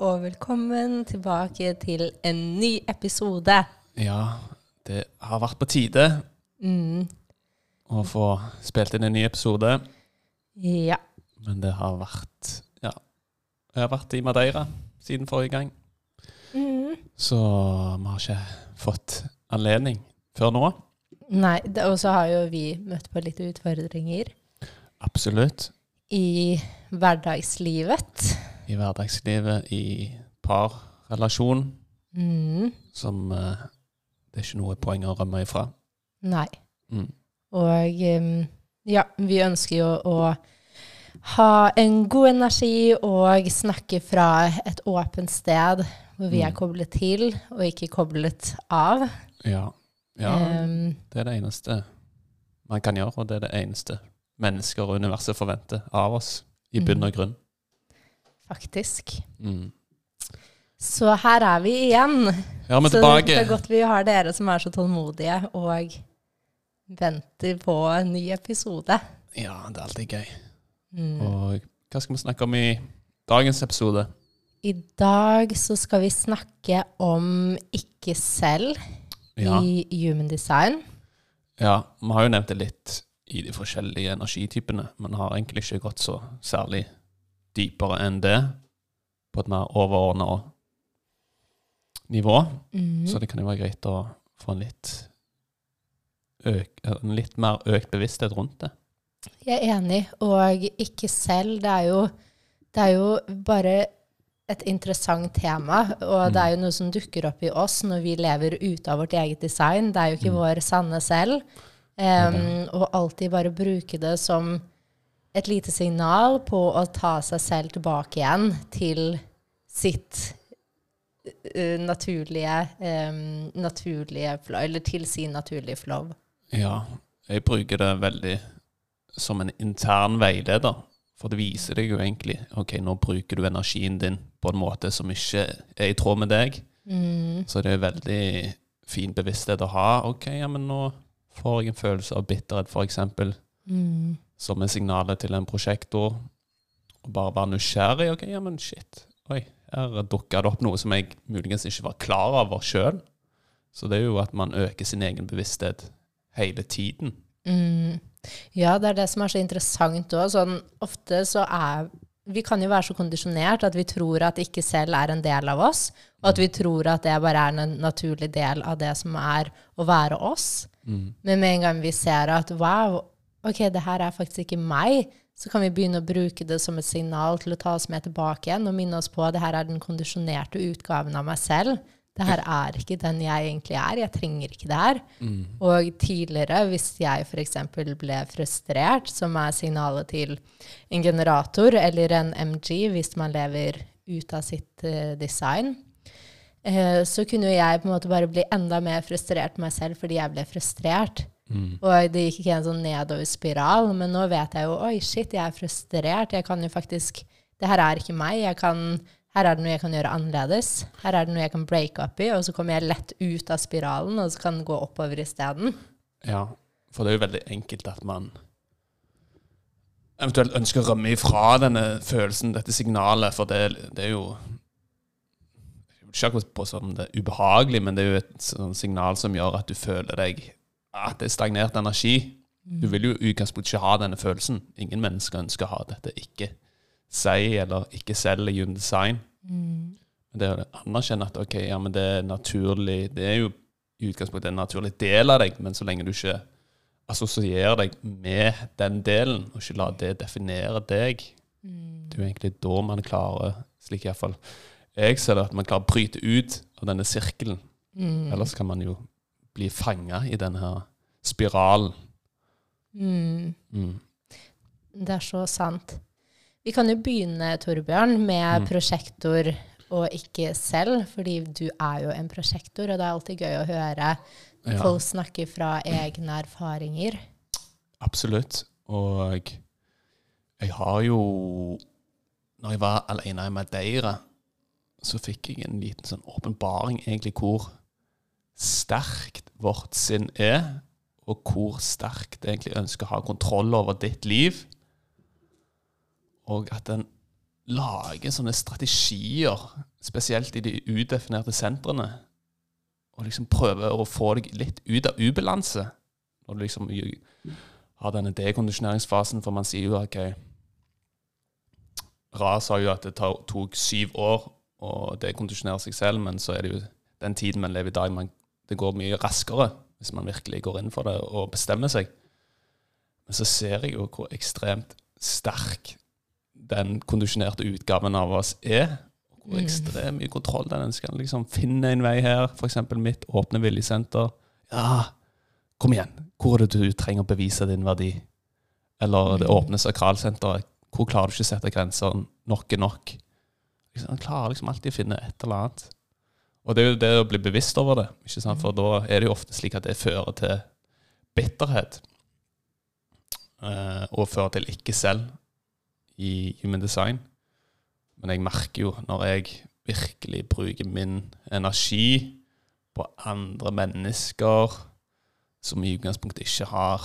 og velkommen tilbake til en ny episode. Ja, det har vært på tide Mm, å få spilt inn en ny episode. ja. Men det har vært Ja. Jeg har vært i Madeira siden forrige gang. Mm. Så vi har ikke fått anledning før nå. Nei, og så har jo vi møtt på litt utfordringer Absolutt. i hverdagslivet. I hverdagslivet, i parrelasjon, Mm. som eh, det er ikke noe poeng å rømme ifra. Nei. Mm. Og ja, vi ønsker jo å ha en god energi og snakke fra et åpent sted hvor vi er Mm. koblet til og ikke koblet av. Ja. ja Um, det er det eneste man kan gjøre, og det er det eneste mennesker og universet forventer av oss, i bunn og grunn. Faktisk. Mm. Så her er vi igjen. Ja, men så tilbake. det er godt vi har dere som er så tålmodige og venter på en ny episode. Ja, det er alltid gøy. Mm. Og hva skal vi snakke om i dagens episode? I dag så skal vi snakke om ikke selv Ja. i human design. Ja, vi har jo nevnt det litt i de forskjellige energitypene, men har egentlig ikke gått så særlig dypere enn det på et mer overordna nivå. Mm. Så det kan jo være greit å få en litt, øk, en litt mer økt bevissthet rundt det. Jeg er enig, og ikke selv. Det er jo, det er jo bare et interessant tema, og det er jo noe som dukker opp i oss når vi lever ute av vårt eget design. Det er jo ikke Mm. vår sanne selv. Um, og alltid bare bruke det som et lite signal på å ta seg selv tilbake igjen til sitt uh, naturlige, um, naturlige flow, eller til sin naturlige flow. Ja, jeg bruker det veldig som en intern veileder. For det viser deg jo egentlig ok, nå bruker du energien din på en måte som ikke er i tråd med deg. Mm. Så det er veldig fin bevissthet å ha. Ok, ja, men nå får jeg en følelse av bitterhet, f.eks., Mm. Som er signalet til en prosjektor. Og bare være nysgjerrig. Ok, ja, men shit. Oi, her dukka det opp noe som jeg muligens ikke var klar over sjøl. Så det er jo at man øker sin egen bevissthet hele tiden. Mm. Ja, det er det som er så interessant òg. Sånn, ofte så er Vi kan jo være så kondisjonert at vi tror at ikke selv er en del av oss, og at vi tror at det bare er en naturlig del av det som er å være oss. Mm. Men med en gang vi ser at wow, ok, det her er faktisk ikke meg, så kan vi begynne å bruke det som et signal til å ta oss med tilbake igjen og minne oss på at det her er den kondisjonerte utgaven av meg selv. Det her er ikke den jeg egentlig er. Jeg trenger ikke det her. Mm. Og tidligere, hvis jeg f.eks. ble frustrert, som er signalet til en generator eller en MG, hvis man lever ut av sitt uh, design, uh, så kunne jeg på en måte bare bli enda mer frustrert meg selv fordi jeg ble frustrert. Mm. Og det gikk ikke en sånn nedover spiral, men nå vet jeg jo oi, shit, jeg er frustrert. Jeg kan jo faktisk Det her er ikke meg. Jeg kan, her er det noe jeg kan gjøre annerledes. Her er det noe jeg kan breake opp i, og så kommer jeg lett ut av spiralen, og så kan den gå oppover isteden. Ja, for det er jo veldig enkelt at man eventuelt ønsker å rømme ifra denne følelsen, dette signalet, for det, det er jo ikke akkurat på som det er ubehagelig, men det er jo et sånn signal som gjør at du føler deg at det er stagnert energi. Du vil jo utgangspunktet ikke ha denne følelsen. Ingen mennesker ønsker å ha dette ikke seg eller ikke selv i human design. Mm. Men det å anerkjenne at ok, ja, men det er naturlig Det er jo i utgangspunktet en naturlig del av deg, men så lenge du ikke assosierer deg med den delen, og ikke lar det definere deg, Mm. det er jo egentlig da man klarer, slik iallfall jeg ser det, at man klarer å bryte ut av denne sirkelen. Mm. Ellers kan man jo bli fanga i denne spiralen. Mm. Mm. Det er så sant. Vi kan jo begynne, Torbjørn, med Mm. prosjektor og ikke selv, fordi du er jo en prosjektor, og det er alltid gøy å høre Ja. folk snakke fra egne erfaringer. Absolutt. Og jeg har jo Når jeg var alene i Madeira, så fikk jeg en liten sånn åpenbaring egentlig hvor sterkt vårt sinn er, og hvor sterkt det egentlig ønsker å ha kontroll over ditt liv. Og at en lager sånne strategier, spesielt i de udefinerte sentrene, og liksom prøver å få deg litt ut av ubalanse. Når du liksom har denne dekondisjoneringsfasen, for man sier jo OK Ra sa jo at det tok syv år å dekondisjonere seg selv, men så er det jo den tiden man lever i dag man, Det går mye raskere hvis man virkelig går inn for det og bestemmer seg. Men så ser jeg jo hvor ekstremt sterk den kondisjonerte utgaven av oss er. Hvor Mm. ekstremt mye kontroll den ønsker. Liksom finne en vei her, f.eks. mitt åpne viljesenter. Ja, kom igjen. Hvor er det du trenger å bevise din verdi? Eller det Mm. åpne sakralsenteret. Hvor klarer du ikke å sette grenser? Nok er nok. Liksom, Man klarer liksom alltid å finne et eller annet. Og det er jo det å bli bevisst over det. ikke sant? For da er det jo ofte slik at det fører til bitterhet. eh, og fører til ikke selv i human design. Men jeg merker jo når jeg virkelig bruker min energi på andre mennesker som i utgangspunktet ikke har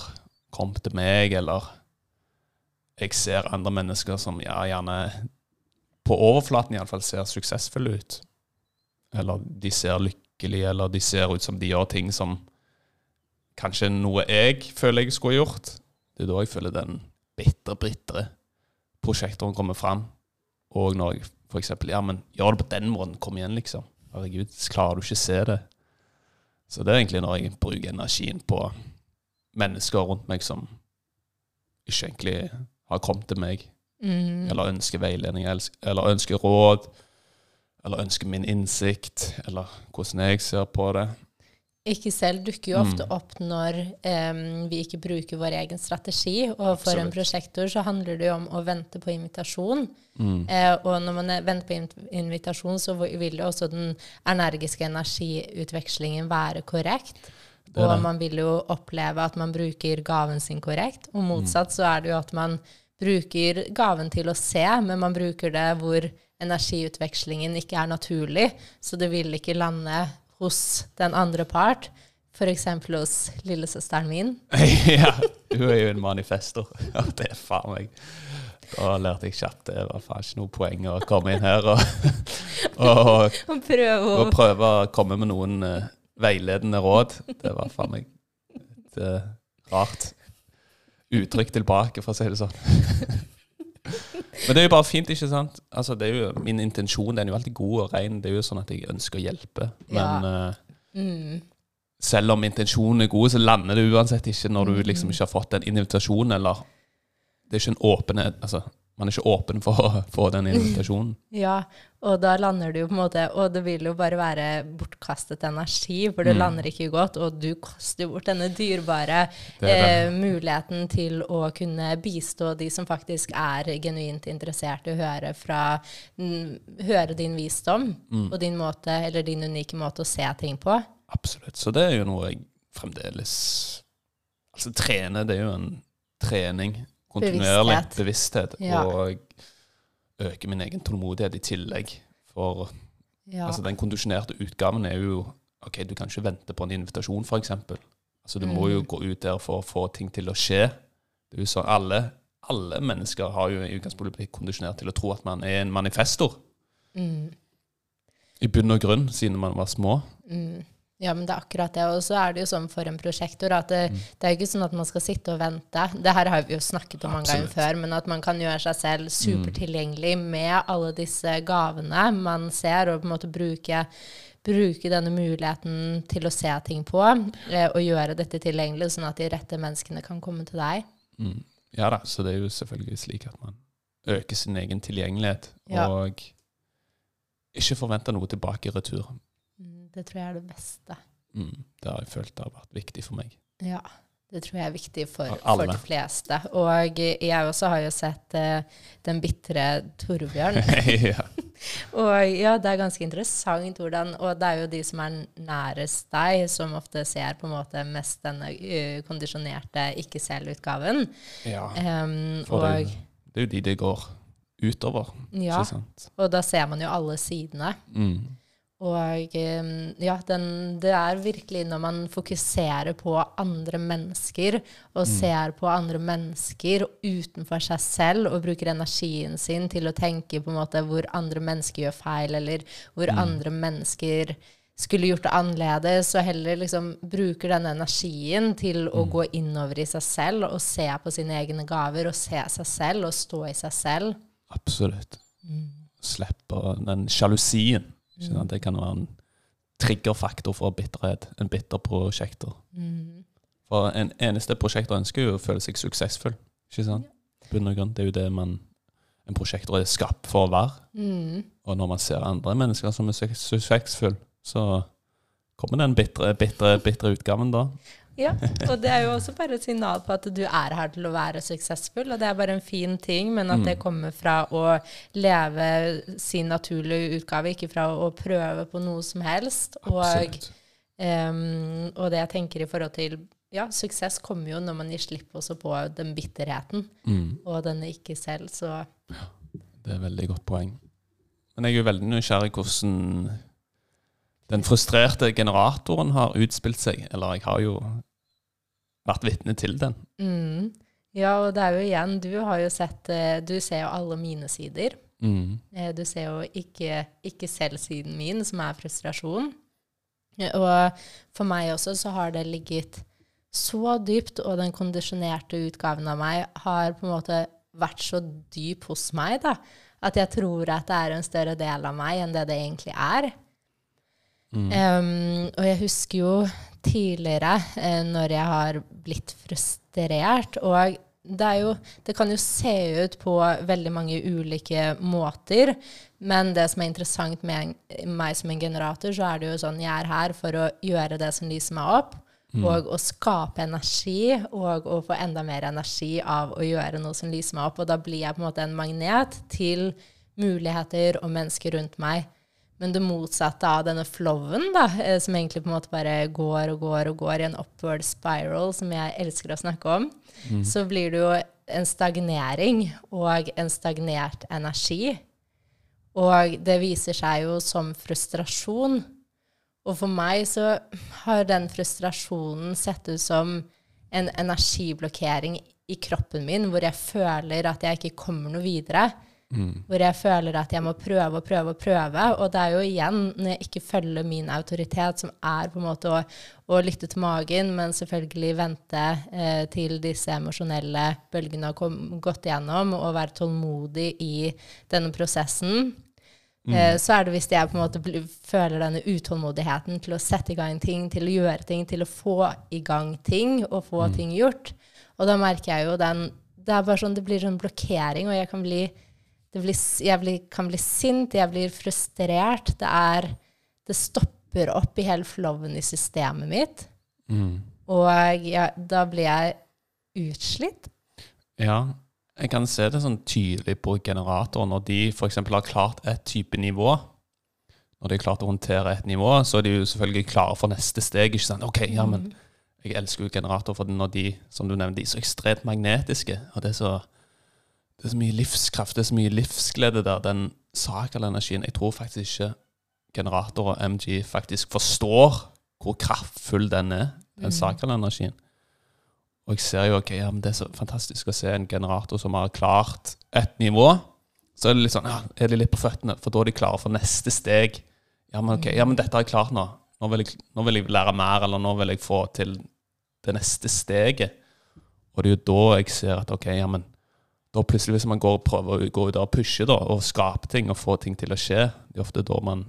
kommet til meg, eller jeg ser andre mennesker som ja, gjerne på overflaten iallfall ser suksessfulle ut. Eller de ser lykkelige, eller de ser ut som de gjør ting som kanskje er noe jeg føler jeg skulle gjort. Det er da jeg føler den bitre, bitre prosjektoren kommer fram. Og når jeg f.eks. Ja, men gjør det på den måten. Kom igjen, liksom. Herregud, klarer du ikke å se det? Så det er egentlig når jeg bruker energien på mennesker rundt meg som ikke egentlig har kommet til meg, Mm. eller ønsker veiledning, eller ønsker råd, eller ønsker min innsikt, eller hvordan jeg ser på det. Ikke selv dukker jo ofte Mm. opp når um, vi ikke bruker vår egen strategi. Og for en Absolutt. prosjektor så handler det jo om å vente på invitasjon. Mm. Eh, og når man er- venter på invitasjon, så vil jo også den energiske energiutvekslingen være korrekt. Det det. Og man vil jo oppleve at man bruker gaven sin korrekt. Og motsatt så er det jo at man bruker gaven til å se, men man bruker det hvor energiutvekslingen ikke er naturlig. Så det vil ikke lande hos den andre part. F.eks. hos lillesøsteren min. ja, hun er jo en manifester. Ja, det er faen meg Da lærte jeg kjapt det var faen ikke noe poeng å komme inn her og, og, Og prøve å prøve å komme med noen uh, veiledende råd. Det var faen meg et uh, rart uttrykk tilbake, for å si det sånn. Men det er jo bare fint, ikke sant? Altså, det er jo, min intensjon den er jo alltid god og ren. Det er jo sånn at jeg ønsker å hjelpe. Men eh, mm, selv om intensjonen er god, så lander det uansett ikke når du liksom ikke har fått den invitasjonen, eller Det er ikke en åpenhet Altså, man er ikke åpen for å få den invitasjonen. Ja, og da lander du jo på en måte Og det vil jo bare være bortkastet energi, for det Mm. lander ikke godt. Og du kaster bort denne dyrebare Det eh, muligheten til å kunne bistå de som faktisk er genuint interessert i å høre fra Høre din visdom Mm. og din måte, eller din unike måte å se ting på. Absolutt. Så det er jo noe jeg fremdeles Altså, trene, det er jo en trening. Kontinuerlig bevissthet. Ja. Og øke min egen tålmodighet i tillegg. For Ja. altså, den kondisjonerte utgaven er jo OK, du kan ikke vente på en invitasjon, f.eks. Altså, du må Mm. jo gå ut der for å få ting til å skje. Det er jo sånn, alle, alle mennesker har jo i utgangspunktet blitt kondisjonert til å tro at man er en manifestor. mm. I bunn og grunn, siden man var små. Mm. Ja, men det er akkurat det. Og så er det jo sånn for en prosjektor at det, Mm. det er jo ikke sånn at man skal sitte og vente. Det her har vi jo snakket om mange ganger. Mm. før, men at man kan gjøre seg selv supertilgjengelig med alle disse gavene man ser, og på en måte bruke, bruke denne muligheten til å se ting på, eh, og gjøre dette tilgjengelig, sånn at de rette menneskene kan komme til deg. Mm. Ja da, så det er jo selvfølgelig slik at man øker sin egen tilgjengelighet, Ja. og ikke forventer noe tilbake i retur. Det tror jeg er det beste. Mm. Det har jeg følt har vært viktig for meg. Ja, det tror jeg er viktig for, For de fleste. Og jeg også har jo sett uh, den bitre Torbjørn. ja. Og ja, det er ganske interessant hvordan Og det er jo de som er nærest deg, som ofte ser på en måte mest denne uh, kondisjonerte ikke-selv-utgaven. Ja, Um, for det, og, det er jo de det går utover. ja, og da ser man jo alle sidene. Mm. Og um, ja, den, det er virkelig når man fokuserer på andre mennesker, og ser på andre mennesker utenfor seg selv, og bruker energien sin til å tenke på en måte hvor andre mennesker gjør feil, eller hvor andre mennesker skulle gjort det annerledes, og heller liksom bruker denne energien til å gå innover i seg selv og se på sine egne gaver, og se seg selv og stå i seg selv. Absolutt. Slippe den sjalusien. Det kan være en triggerfaktor for bitterhet. En bitter prosjekter. For en eneste prosjekter ønsker jo å føle seg suksessfull. Ikke sant? Og grunn. Det er jo det man en prosjekter er skapt for å være. Mm. Og når man ser andre mennesker som er su- suksessfulle, så kommer den bitre, bitre, bitre utgaven da. Ja, og det er jo også bare et signal på at du er her til å være suksessfull, og det er bare en fin ting, men at det kommer fra å leve sin naturlige utgave, ikke fra å prøve på noe som helst. Og, um, og det jeg tenker i forhold til ja, suksess kommer jo når man gir slipp også på den bitterheten Mm. og denne ikke selv, så Det er et veldig godt poeng. Men jeg er jo veldig nysgjerrig hvordan den frustrerte generatoren har utspilt seg. Eller jeg har jo vært vitne til den. mm. Ja, og det er jo igjen, du har jo sett eh, Du ser jo alle mine sider. Mm. Eh, Du ser jo ikke, ikke selv siden min, som er frustrasjon. Eh, Og for meg også så har det ligget så dypt, og den kondisjonerte utgaven av meg har på en måte vært så dyp hos meg, da, at jeg tror at det er en større del av meg enn det det egentlig er. Mm. Um, og jeg husker jo tidligere, eh, når jeg har blitt frustrert Og det, er jo, det kan jo se ut på veldig mange ulike måter, men det som er interessant med en, meg som en generator, så er det jo sånn jeg er her for å gjøre det som lyser meg opp, og å skape energi, og å få enda mer energi av å gjøre noe som lyser meg opp. Og da blir jeg på en måte en magnet til muligheter og mennesker rundt meg. Men det motsatte av denne flowen, da, eh, som egentlig på en måte bare går og går og går i en upward spiral, som jeg elsker å snakke om, så blir det jo en stagnering og en stagnert energi. Og det viser seg jo som frustrasjon. Og for meg så har den frustrasjonen sett ut som en energiblokkering i kroppen min, hvor jeg føler at jeg ikke kommer noe videre. Hvor jeg føler at jeg må prøve og prøve og prøve. Og det er jo igjen når jeg ikke følger min autoritet, som er på en måte å, å lytte til magen, men selvfølgelig vente eh, til disse emosjonelle bølgene har gått igjennom, og være tålmodig i denne prosessen. Eh, så er det hvis jeg på en måte føler denne utålmodigheten til å sette i gang ting, til å gjøre ting, til å få i gang ting og få ting gjort. Og da merker jeg jo den Det er bare sånn, det blir sånn blokkering, og jeg kan bli, blir, jeg blir, kan bli sint, jeg blir frustrert. Det er Det stopper opp i hele flowen i systemet mitt. Mm. Og jeg, da blir jeg utslitt. Ja, jeg kan se det sånn tydelig på generatoren. når de f.eks. har klart et type nivå. Når de har klart å håndtere et nivå, så er de jo selvfølgelig klare for neste steg. ikke sant? Ok, ja, men Jeg elsker jo generatorer, for når de som du nevnte, de er så ekstremt magnetiske. og det er så, det er så mye livskraft, det er så mye livsglede der. Den sakral-energien Jeg tror faktisk ikke generatorer og MG faktisk forstår hvor kraftfull den er, den sakral-energien. Og jeg ser jo ok, ja, men det er så fantastisk å se en generator som har klart et nivå. Så er det litt sånn, ja, er de litt på føttene, for da er de klare for neste steg. Ja, men ok, ja, men dette har jeg klart nå. Nå vil jeg, nå vil jeg lære mer, eller nå vil jeg få til det neste steget. Og det er jo da jeg ser at ok, ja, men da plutselig hvis man går og prøver å gå ut og pushe da, og skape ting og få ting til å skje, det er ofte da man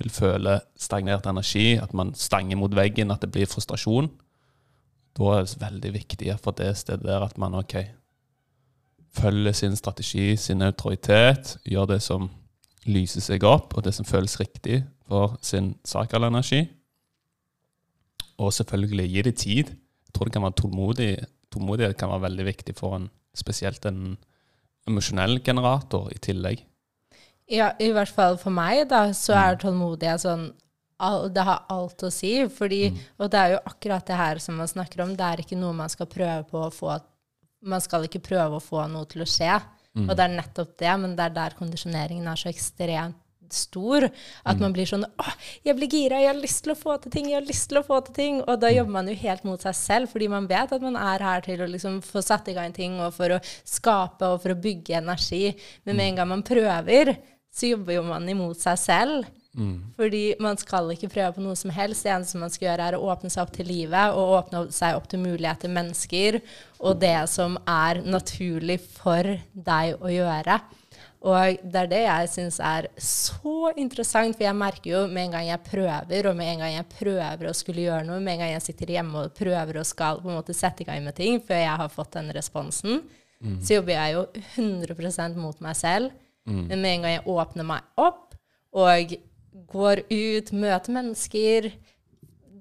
vil føle stagnert energi, at man stanger mot veggen, at det blir frustrasjon. Da er det veldig viktig for det stedet der at man ok, følger sin strategi, sin autoritet, gjør det som lyser seg opp, og det som føles riktig for sin sak eller energi. Og selvfølgelig gi det tid. Jeg tror det kan være tålmodig. Tålmodighet kan være veldig viktig for en, spesielt en emosjonell generator i tillegg. Ja, i hvert fall for meg, da, så er tålmodighet sånn all, Det har alt å si. Fordi, Og det er jo akkurat det her som man snakker om. Det er ikke noe man skal prøve på å få Man skal ikke prøve å få noe til å skje. Og det er nettopp det, men det er der kondisjoneringen er så ekstremt stor. At man blir sånn Å, jeg blir gira, jeg har lyst til å få til ting, jeg har lyst til å få til ting. Og da jobber man jo helt mot seg selv, fordi man vet at man er her til å liksom få satt i gang ting, og for å skape og for å bygge energi. Men med en gang man prøver, så jobber jo man imot seg selv. Fordi man skal ikke prøve på noe som helst. Det eneste man skal gjøre, er å åpne seg opp til livet og åpne seg opp til muligheter, mennesker, og det som er naturlig for deg å gjøre. Og det er det jeg syns er så interessant, for jeg merker jo med en gang jeg prøver, og med en gang jeg prøver å skulle gjøre noe, med en gang jeg sitter hjemme og prøver og skal på en måte sette i gang med ting før jeg har fått den responsen, så jobber jeg jo 100% mot meg selv. Men med en gang jeg åpner meg opp og går ut, møter mennesker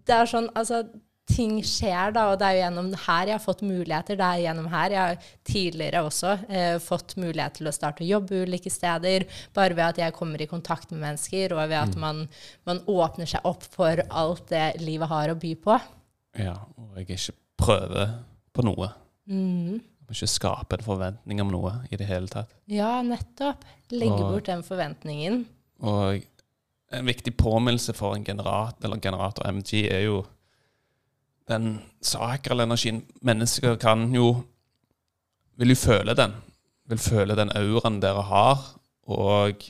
Det er sånn, altså ting skjer, da, og det er jo gjennom her jeg har fått muligheter. Det er gjennom her jeg har tidligere også eh, fått mulighet til å starte å jobbe ulike steder, bare ved at jeg kommer i kontakt med mennesker, og ved at man, man åpner seg opp for alt det livet har å by på. Ja, og jeg ikke prøver på noe. Mm. Jeg må ikke skape en forventning om noe i det hele tatt. Ja, nettopp. Legge Og- bort den forventningen. Og en viktig påminnelse for en generat, eller generator MG er jo den sakrale energien. Mennesker kan jo Vil jo føle den. Vil føle den auraen dere har. Og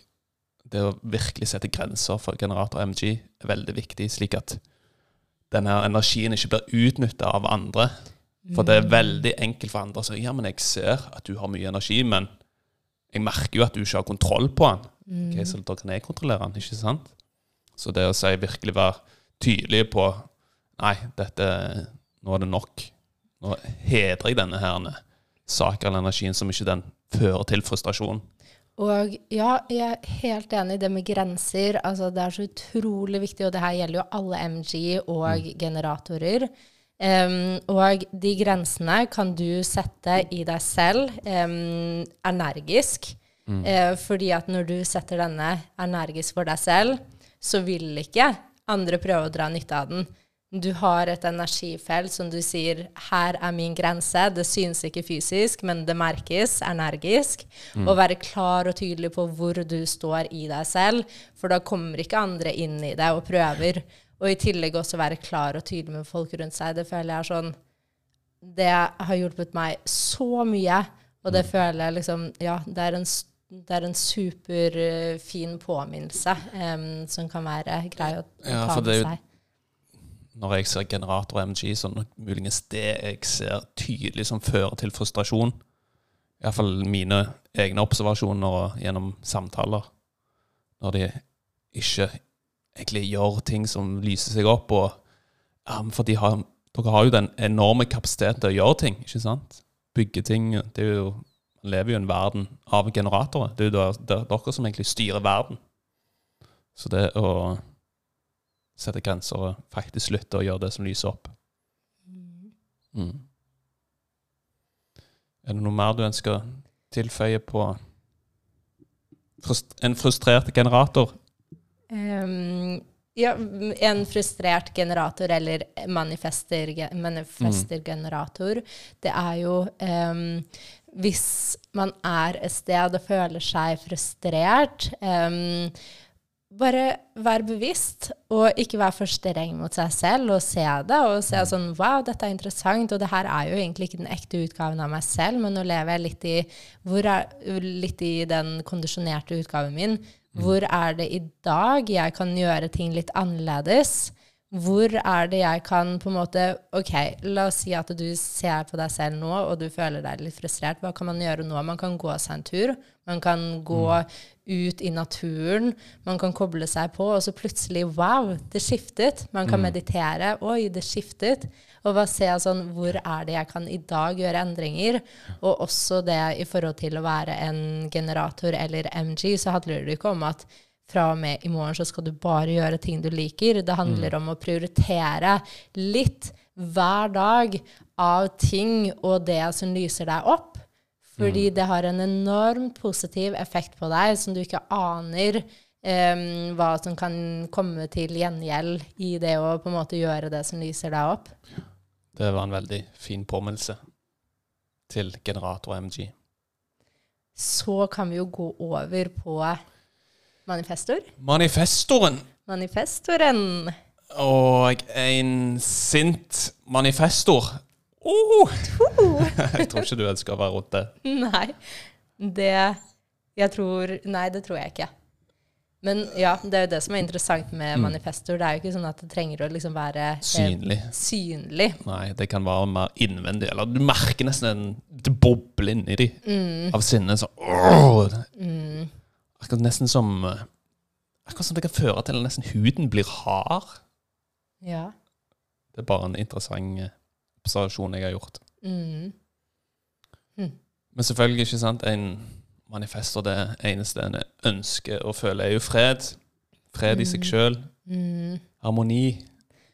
det å virkelig sette grenser for generator MG er veldig viktig, slik at denne energien ikke blir utnytta av andre. For det er veldig enkelt for andre å si ja, men jeg ser at du har mye energi, men jeg merker jo at du ikke har kontroll på den. Ok, så da kan jeg kontrollere den, ikke sant? Så det å si virkelig være tydelig på Nei, dette Nå er det nok. Nå hedrer jeg denne her eller energien som ikke den fører til frustrasjon. Og ja, jeg er helt enig i det med grenser. Altså, det er så utrolig viktig, og det her gjelder jo alle MG og generatorer. Um, og de grensene kan du sette i deg selv um, energisk. Eh, fordi at når du setter denne energisk for deg selv, så vil ikke andre prøve å dra nytte av den. Du har et energifelt som du sier 'her er min grense'. Det synes ikke fysisk, men det merkes energisk. Og være klar og tydelig på hvor du står i deg selv, for da kommer ikke andre inn i det og prøver. Og i tillegg også være klar og tydelig med folk rundt seg. Det føler jeg er sånn Det har hjulpet meg så mye, og det føler jeg liksom Ja, det er en stor det er en superfin påminnelse um, som kan være grei å, ta Ja, med seg. Når jeg ser generator og MG, så er muligens det jeg ser tydelig som fører til frustrasjon. Iallfall mine egne observasjoner og gjennom samtaler. Når de ikke egentlig gjør ting som lyser seg opp. Og, ja, for de har, dere har jo den enorme kapasiteten til å gjøre ting, ikke sant? Bygge ting. Det er jo, man lever jo i en verden av generatorer. Det er jo der- der- dere som egentlig styrer verden. Så det å sette grenser og faktisk slutte å gjøre det som lyser opp. Mm. Er det noe mer du ønsker å tilføye på frust en frustrert generator? Um, ja, en frustrert generator eller manifester, manifestergenerator, det er jo um, hvis man er et sted og føler seg frustrert em, bare vær bevisst, og ikke vær for streng mot seg selv, og se det, og se sånn Wow, dette er interessant, og det her er jo egentlig ikke den ekte utgaven av meg selv, men nå lever jeg litt i, er, litt i den kondisjonerte utgaven min. Hvor er det i dag jeg kan gjøre ting litt annerledes? Hvor er det jeg kan på en måte Ok, la oss si at du ser på deg selv nå, og du føler deg litt frustrert. Hva kan man gjøre nå? Man kan gå seg en tur. Man kan gå ut i naturen. Man kan koble seg på, og så plutselig Wow, det skiftet. Man kan meditere. Oi, det skiftet. Og bare se sånn Hvor er det jeg kan i dag gjøre endringer? Og også det i forhold til å være en generator eller MG, så handler det ikke om at fra og med i morgen så skal du bare gjøre ting du liker. Det handler om å prioritere litt hver dag av ting og det som lyser deg opp. Fordi det har en enormt positiv effekt på deg som du ikke aner um, hva som kan komme til gjengjeld i det å på en måte gjøre det som lyser deg opp. Det var en veldig fin påminnelse til generator MG. Så kan vi jo gå over på manifestor. Manifestoren Manifestoren. og en sint manifestor. Oh! Jeg tror ikke du ønsker å være rundt det. Nei, det Jeg tror Nei, det tror jeg ikke. Men ja, det er jo det som er interessant med manifestor. Det er jo ikke sånn at det trenger å liksom være eh, Synlig. synlig. Nei, det kan være mer innvendig. Eller du merker nesten en, boble inni inni mm. av sinne. Sånn akkurat nesten som eh, Akkurat som det kan føre til at nesten huden blir hard. Ja. Det er bare en interessant eh, observasjon jeg har gjort. Mm. Men selvfølgelig, ikke sant, en manifestor, det eneste en ønsker og føler, er jo fred. Fred i seg sjøl. Mm. Harmoni.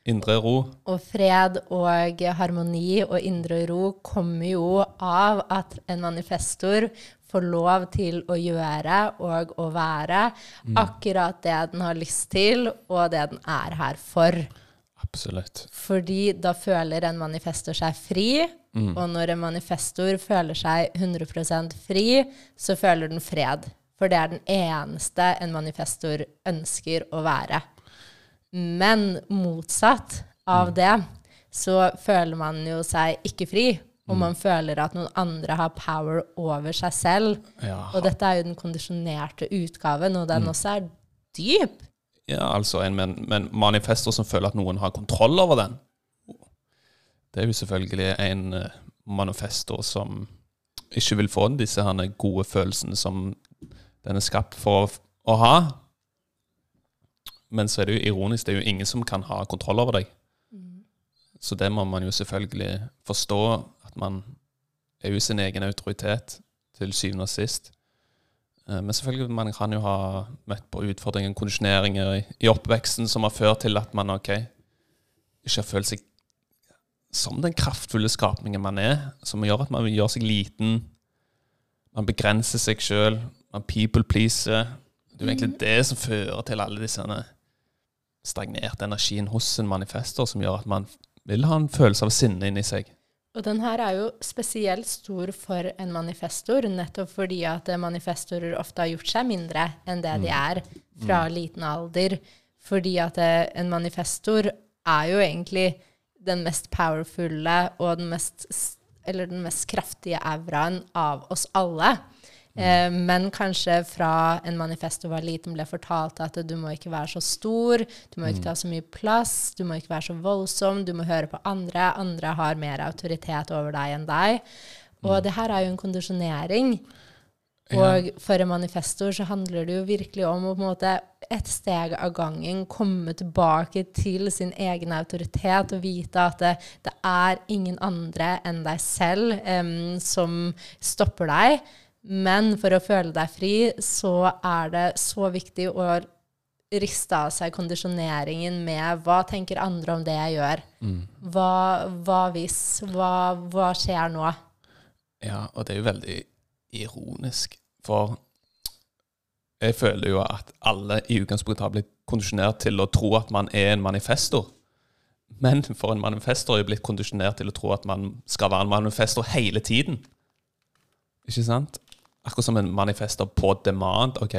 Indre ro. Og fred og harmoni og indre ro kommer jo av at en manifestor får lov til å gjøre og å være akkurat det den har lyst til, og det den er her for. Absolutt. Fordi da føler en manifestor seg fri, og når en manifestor føler seg 100 fri, så føler den fred. For det er den eneste en manifestor ønsker å være. Men motsatt av det, så føler man jo seg ikke fri, og man føler at noen andre har power over seg selv. Ja, Og dette er jo den kondisjonerte utgaven, og den også er dyp. ja altså en men, men manifester som føler at noen har kontroll over den. Det er jo selvfølgelig en eh, manifestor som ikke vil få disse herne gode følelsene som den er skapt for å, ha. Men så er det jo ironisk, det er jo ingen som kan ha kontroll over deg. Så det må man jo selvfølgelig forstå, man er jo sin egen autoritet til syvende og sist. Eh, Men selvfølgelig, man kan jo ha møtt på utfordringer, kondisjoneringer i, i oppveksten som har ført til at man ok, ikke har følt seg som den kraftfulle skapningen man er, som gjør at man gjør seg liten, man begrenser seg sjøl, man people pleaser. Det er jo egentlig det som fører til alle disse stagnerte energien hos en manifester, som gjør at man vil ha en følelse av sinne inni seg. Og den her er jo spesielt stor for en manifestor, nettopp fordi at manifestorer ofte har gjort seg mindre enn det de er fra liten alder. Fordi at eh, en manifestor er jo egentlig den mest powerfulle og den mest, eller den mest kraftige auraen av oss alle. Eh, men kanskje fra en manifesto var liten ble fortalt at du må ikke være så stor, du må ikke ta så mye plass, du må ikke være så voldsom, du må høre på andre, andre har mer autoritet over deg enn deg. Og det her er jo en kondisjonering. Og for en manifestor så handler det jo virkelig om å på en måte et steg av gangen komme tilbake til sin egen autoritet og vite at det, det er ingen andre enn deg selv um, som stopper deg. Men for å føle deg fri, så er det så viktig å riste av seg kondisjoneringen med hva tenker andre om det jeg gjør? Hva, hva hvis? Hva, hva skjer nå? Ja, og det er jo veldig ironisk, for jeg føler jo at alle i utgangspunktet har blitt kondisjonert til å tro at man er en manifestor. Men for en manifestor er jo blitt kondisjonert til å tro at man skal være en manifestor hele tiden. Ikke sant? Akkurat som en manifester på demand. Ok,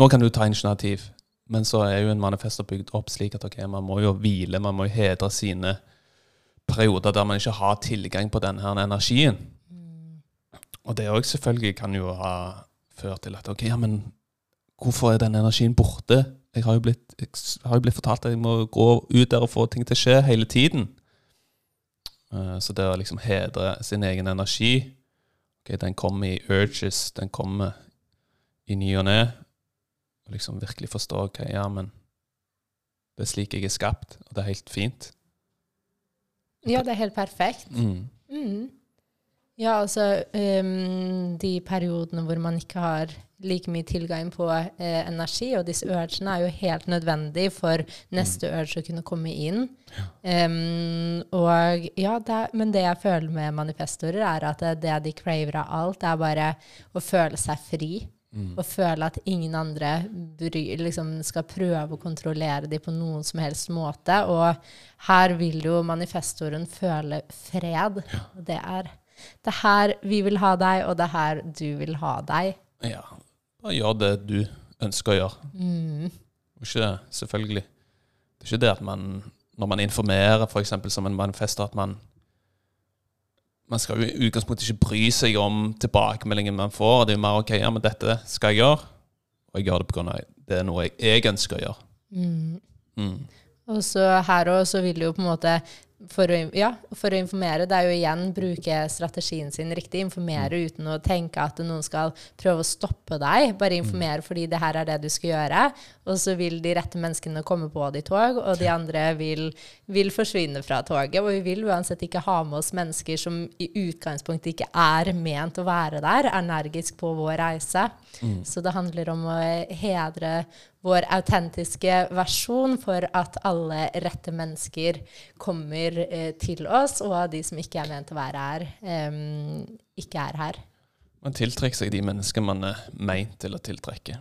nå kan du ta initiativ. Men så er jo en manifester bygd opp slik at ok, man må jo hvile, man må jo hedre sine perioder der man ikke har tilgang på denne energien. Og det òg selvfølgelig kan jo ha ført til at ok, ja, men hvorfor er den energien borte? Jeg har jo blitt, har jo blitt fortalt at jeg må gå ut der og få ting til å skje hele tiden. Eh, Så det å liksom hedre sin egen energi ok, Den kommer i urges, den kommer i ny og ne. Og liksom virkelig forstå ok, ja, men det er slik jeg er skapt, og det er helt fint. Ja, det er helt perfekt. Mm. Mm. Ja, altså um, de periodene hvor man ikke har like mye tilgang på eh, energi, og disse urgene er jo helt nødvendig for neste urge å kunne komme inn. Um, og ja, det, men det jeg føler med manifestorer, er at det, det de craver av alt, er bare å føle seg fri. Mm. Og føle at ingen andre bry, liksom, skal prøve å kontrollere dem på noen som helst måte. Og her vil jo manifestoren føle fred. Ja. Det er det er her vi vil ha deg, og det er her du vil ha deg. Ja. Bare gjør det du ønsker å gjøre. Mm. Ikke, selvfølgelig. Det er ikke det at man, når man informerer, f.eks. som en manifester, at man man skal jo i utgangspunktet ikke bry seg om tilbakemeldingen man får. Det er jo mer OK, ja, men dette skal jeg gjøre, og jeg gjør det pga. det er noe jeg, jeg ønsker å gjøre. Mm. Mm. Og så her òg så vil jo på en måte for å, ja, for å informere. Det er jo igjen bruke strategien sin riktig. Informere mm. uten å tenke at noen skal prøve å stoppe deg. Bare mm. informere fordi det her er det du skal gjøre. Og så vil de rette menneskene komme på ditt tog, og de andre vil, vil, forsvinne fra toget. Og vi vil uansett ikke ha med oss mennesker som i utgangspunktet ikke er ment å være der, energisk på vår reise. Mm. Så det handler om å hedre vår autentiske versjon for at alle rette mennesker kommer eh, til oss, og de som ikke er ment å være her, eh, ikke er her. Man tiltrekker seg de menneskene man er meint til å tiltrekke.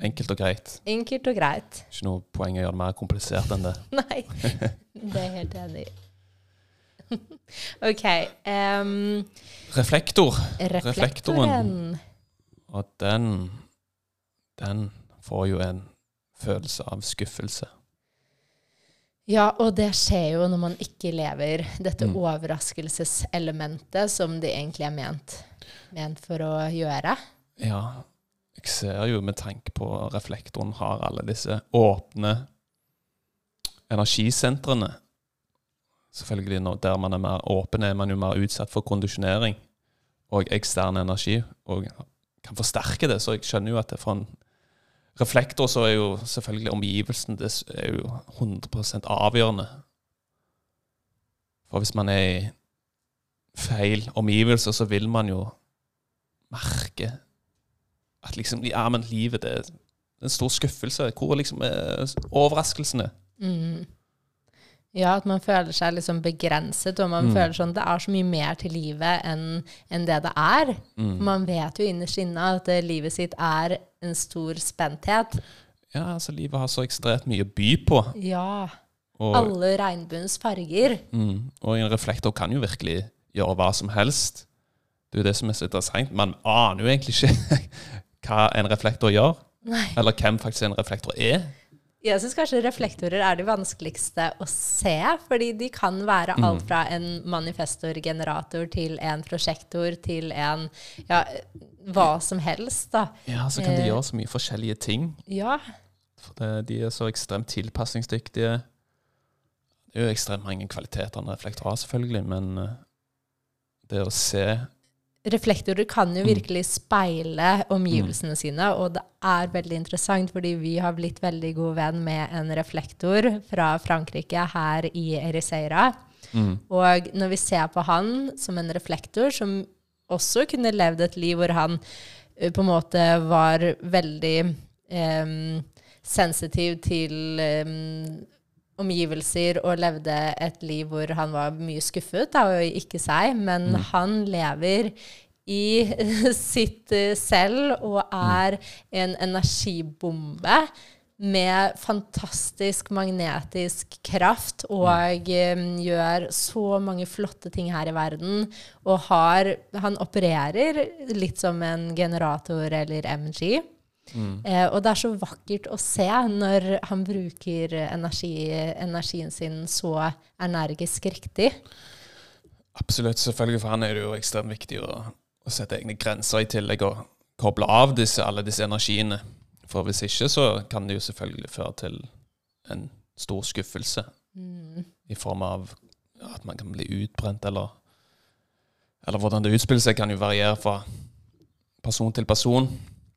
Enkelt og greit. Enkelt og greit. Ikke noe poeng å gjøre det mer komplisert enn det. Nei, det er helt enig i. OK. Um, Reflektor. Reflektoren. Og den Den får jo en følelse av skuffelse. Ja, og det skjer jo når man ikke lever dette mm. overraskelseselementet som det egentlig er ment, ment for å gjøre. Ja, jeg ser jo med tanke på reflektoren har alle disse åpne energisentrene. Selvfølgelig der man er mer åpen, er man jo mer utsatt for kondisjonering og ekstern energi, og kan forsterke det. Så jeg skjønner jo at det for en reflektor så er jo selvfølgelig omgivelsen det er jo 100 avgjørende. For hvis man er i feil omgivelser, så vil man jo merke at liksom Ja, men livet, det er en stor skuffelse. Hvor liksom er overraskelsene? Mm. Ja, at man føler seg liksom begrenset, og man mm. føler sånn det er så mye mer til livet enn, en det det er. Mm. Man vet jo innerst inne at uh, livet sitt er en stor spenthet. Ja, altså livet har så ekstremt mye å by på. Ja. Og, Alle regnbuens farger. Mm, og en reflektor kan jo virkelig gjøre hva som helst. Det er jo det som er så interessant. Man aner jo egentlig ikke hva en reflektor gjør. Nei. Eller hvem faktisk en reflektor er. Jeg syns kanskje reflektorer er de vanskeligste å se, fordi de kan være mm. alt fra en manifestorgenerator til en prosjektor til en ja, hva som helst. da. Ja, så kan de eh, gjøre så mye forskjellige ting. Ja. For de er så ekstremt tilpasningsdyktige. Det er jo ekstremt mange kvaliteter en reflektor har, selvfølgelig, men eh, det å se reflektorer kan jo mm. virkelig speile omgivelsene mm. sine, og det er veldig interessant, fordi vi har blitt veldig god venn med en reflektor fra Frankrike her i Ericeira. Mm. Og når vi ser på han som en reflektor, som også kunne levd et liv hvor han uh, på en måte var veldig um, sensitiv til um, omgivelser og levde et liv hvor han var mye skuffet, da, og ikke seg, men mm. han lever i sitt eh, selv og er en energibombe med fantastisk magnetisk kraft og um, gjør så mange flotte ting her i verden. Og har Han opererer litt som en generator eller MG. Mm. Eh, og det er så vakkert å se når han bruker energi, energien sin så energisk riktig. Absolutt. Selvfølgelig, for han er det jo ekstremt viktig å, å sette egne grenser i tillegg og koble av disse, alle disse energiene. For hvis ikke, så kan det jo selvfølgelig føre til en stor skuffelse. Mm. I form av at man kan bli utbrent, eller Eller hvordan det utspiller seg, kan jo variere fra person til person.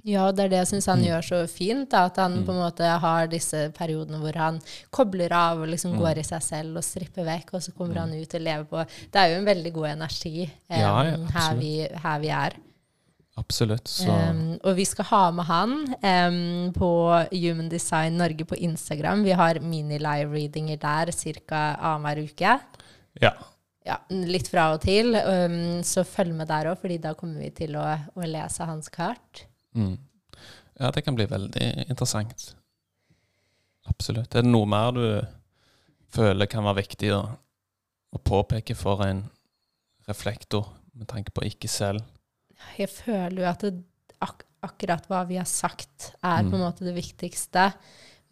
Ja, det er det jeg syns han Mm. gjør så fint. Da, at han Mm. på en måte har disse periodene hvor han kobler av og liksom Mm. går i seg selv og stripper vekk, og så kommer han ut og lever på Det er jo en veldig god energi um, Ja, ja, her, vi, her vi er. Absolutt. Em, og vi skal ha med han um, på Human Design Norge på Instagram. Vi har mini-live-readinger der ca. annenhver uke. ja. Ja, litt fra og til. Um, så følg med der òg, fordi da kommer vi til å, å lese hans kart. Mm. Ja, det kan bli veldig interessant. Absolutt. Er det noe mer du føler kan være viktig å, å påpeke for en reflektor, med tanke på ikke selv? Jeg føler jo at det, ak akkurat hva vi har sagt, er Mm. på en måte det viktigste.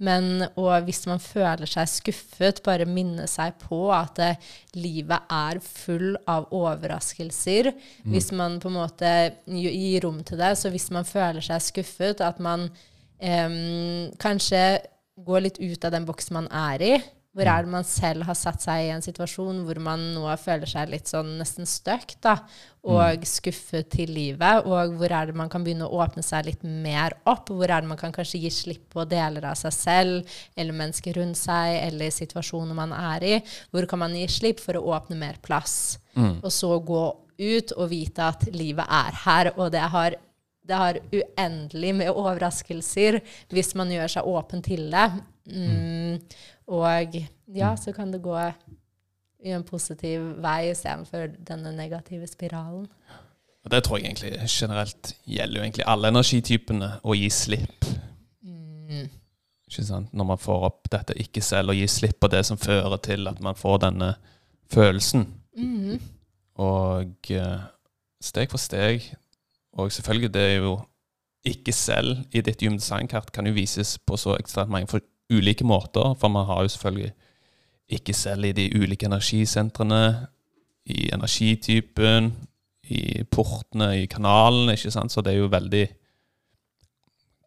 Men og hvis man føler seg skuffet, bare minne seg på at eh, livet er full av overraskelser. Mm. Hvis man på en måte gir rom til det. Så hvis man føler seg skuffet, at man eh, kanskje går litt ut av den boksen man er i. Hvor er det man selv har satt seg i en situasjon hvor man nå føler seg litt sånn nesten stuck, da, og skuffet til livet? Og hvor er det man kan begynne å åpne seg litt mer opp? Hvor er det man kan kanskje gi slipp på deler av seg selv, eller mennesker rundt seg, eller situasjoner man er i? Hvor kan man gi slipp for å åpne mer plass? Mm. Og så gå ut og vite at livet er her, og det har det har uendelig med overraskelser hvis man gjør seg åpen til det. Mm. Og ja, så kan det gå i en positiv vei istedenfor denne negative spiralen. Og det tror jeg egentlig generelt gjelder jo egentlig alle energitypene, å gi slipp. Mm. Ikke sant? Når man får opp dette ikke selv, og gi slipp på det som fører til at man får denne følelsen. Mm. Og eh, steg for steg Og selvfølgelig, det er jo ikke selv i ditt human design-kart kan jo vises på så ekstremt mange ulike måter. For man har jo selvfølgelig ikke selv i de ulike energisentrene, i energitypen, i portene, i kanalen, ikke sant. Så det er jo veldig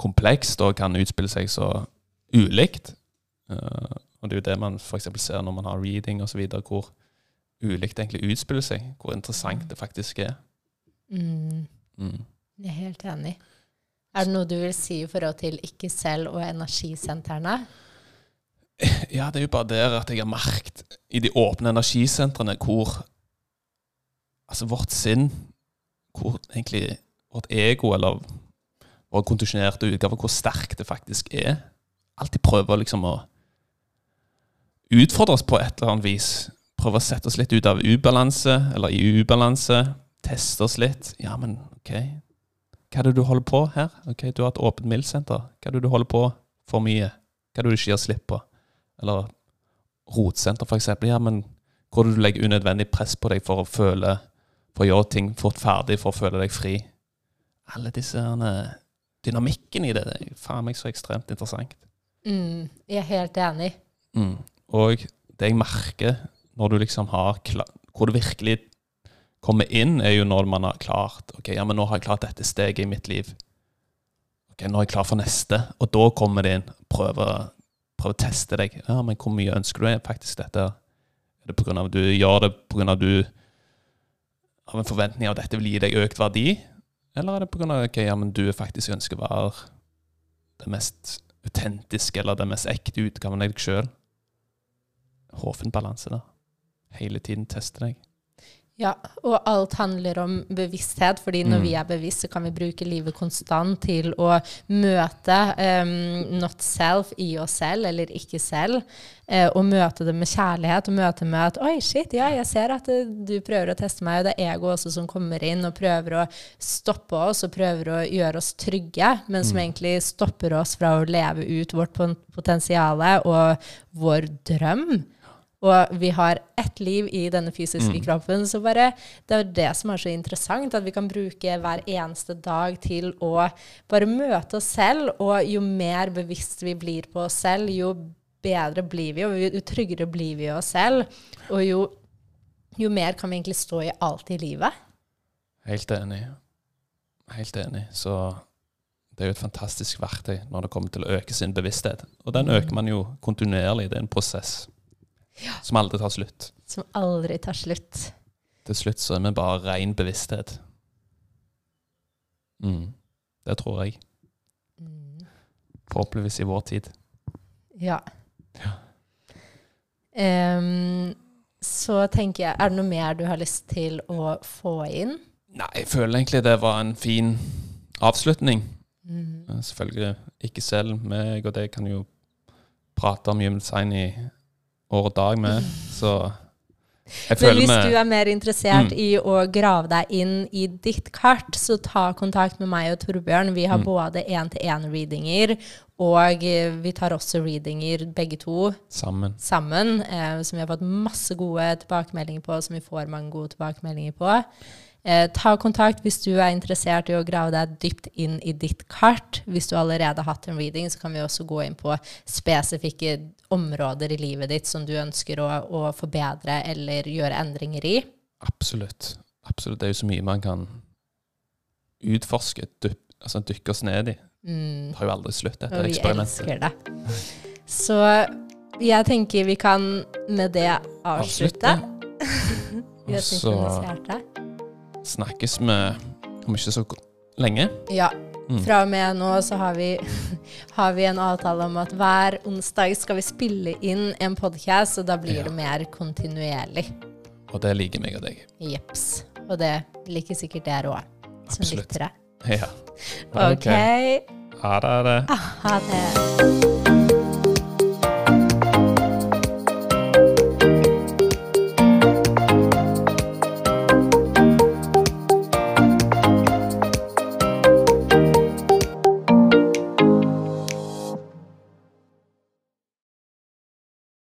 komplekst og kan utspille seg så ulikt. Eh, og det er jo det man f.eks. ser når man har reading osv., hvor ulikt det egentlig utspiller seg. Hvor interessant det faktisk er. Mm. Mm. Jeg er helt enig. Er det noe du vil si i forhold til ikke selv og energisentrene? Ja, det er jo bare der at jeg har merket i de åpne energisentrene hvor Altså vårt sinn, hvor egentlig vårt ego, eller vår kondisjonerte utgave, hvor sterkt det faktisk er. Alltid prøver liksom å utfordre oss på et eller annet vis. Prøve å sette oss litt ut av ubalanse, eller i ubalanse. Teste oss litt. Ja, men OK. Hva er det du holder på her? Ok, Du har et åpent mildsenter. Hva er det du holder på for mye? Hva er det du ikke gir slipp på? Eller rotsenter, eksempel. Ja, men hvor du legger unødvendig press på deg for å føle For å gjøre ting fort ferdig, for å føle deg fri. Alle disse dynamikken i det, det er faen meg så ekstremt interessant. Mm. Jeg er helt enig. Mm. Og det jeg merker når du liksom har Hvor du virkelig kommer inn, er jo når man har klart Ok, ja, men nå har jeg klart dette steget i mitt liv. Ok, Nå er jeg klar for neste. Og da kommer det inn. Prøver, prøver å teste deg. Ja, men hvor mye ønsker du er faktisk dette? Er det pga. av du gjør det pga. du har en forventning av at dette vil gi deg økt verdi? Eller er det pga. at okay, ja, men du faktisk ønsker å være det mest autentiske eller den mest ekte utgaven av deg sjøl? Hoven balanse da. Hele tiden teste deg. Ja, og alt handler om bevissthet, fordi når Mm. vi er bevisst, så kan vi bruke livet konstant til å møte um, not self i oss selv, eller ikke selv, uh, og møte det med kjærlighet, og møte med at oi, shit, ja, jeg ser at det, du prøver å teste meg, og det er ego også som kommer inn og prøver å stoppe oss, og prøver å gjøre oss trygge, men som egentlig stopper oss fra å leve ut vårt potensial og vår drøm. Og vi har ett liv i denne fysiske Mm. kroppen, så bare det er det som er så interessant, at vi kan bruke hver eneste dag til å bare møte oss selv, og jo mer bevisst vi blir på oss selv, jo bedre blir vi, og jo tryggere blir vi oss selv, og jo, jo mer kan vi egentlig stå i alt i livet. Helt enig. Helt enig. Så det er jo et fantastisk verktøy når det kommer til å øke sin bevissthet. Og den øker man jo kontinuerlig. Det er en prosess som aldri tar slutt. Som aldri tar slutt. Til slutt så er vi bare ren bevissthet. Mm. Det tror jeg. Forhåpentligvis i vår tid. Ja. Ja. Um, så tenker jeg, er det noe mer du har lyst til å få inn? Nei, jeg føler egentlig det var en fin avslutning. Mm. Selvfølgelig ikke selv. Meg og deg kan jo prate om human design i år og dag med, så jeg Men hvis du er mer interessert Mm. i å grave deg inn i ditt kart, så ta kontakt med meg og Torbjørn. Vi har Mm. både én-til-én-readinger, og eh, vi tar også readinger begge to sammen. sammen, eh, som vi har fått masse gode tilbakemeldinger på, som vi får mange gode tilbakemeldinger på. Eh, ta kontakt hvis du er interessert i å grave deg dypt inn i ditt kart. Hvis du allerede har hatt en reading, så kan vi også gå inn på spesifikke områder i livet ditt som du ønsker å, å forbedre eller gjøre endringer i. Absolutt. Absolutt. Det er jo så mye man kan utforske, dyp, altså dykke oss ned i. Mm. Det har jo aldri slutt, dette Og vi eksperimentet. elsker det. Så jeg tenker vi kan med det avslutte. avslutte. Og så synkronisert det. Snakkes vi om ikke så lenge. Ja. Mm. Fra og med nå så har vi, har vi en avtale om at hver onsdag skal vi spille inn en podkast, og da blir Ja. det mer kontinuerlig. Og det liker meg og deg. Jeps. Og det liker sikkert dere òg, som lyttere. Ja. OK. Ha det. Ha det.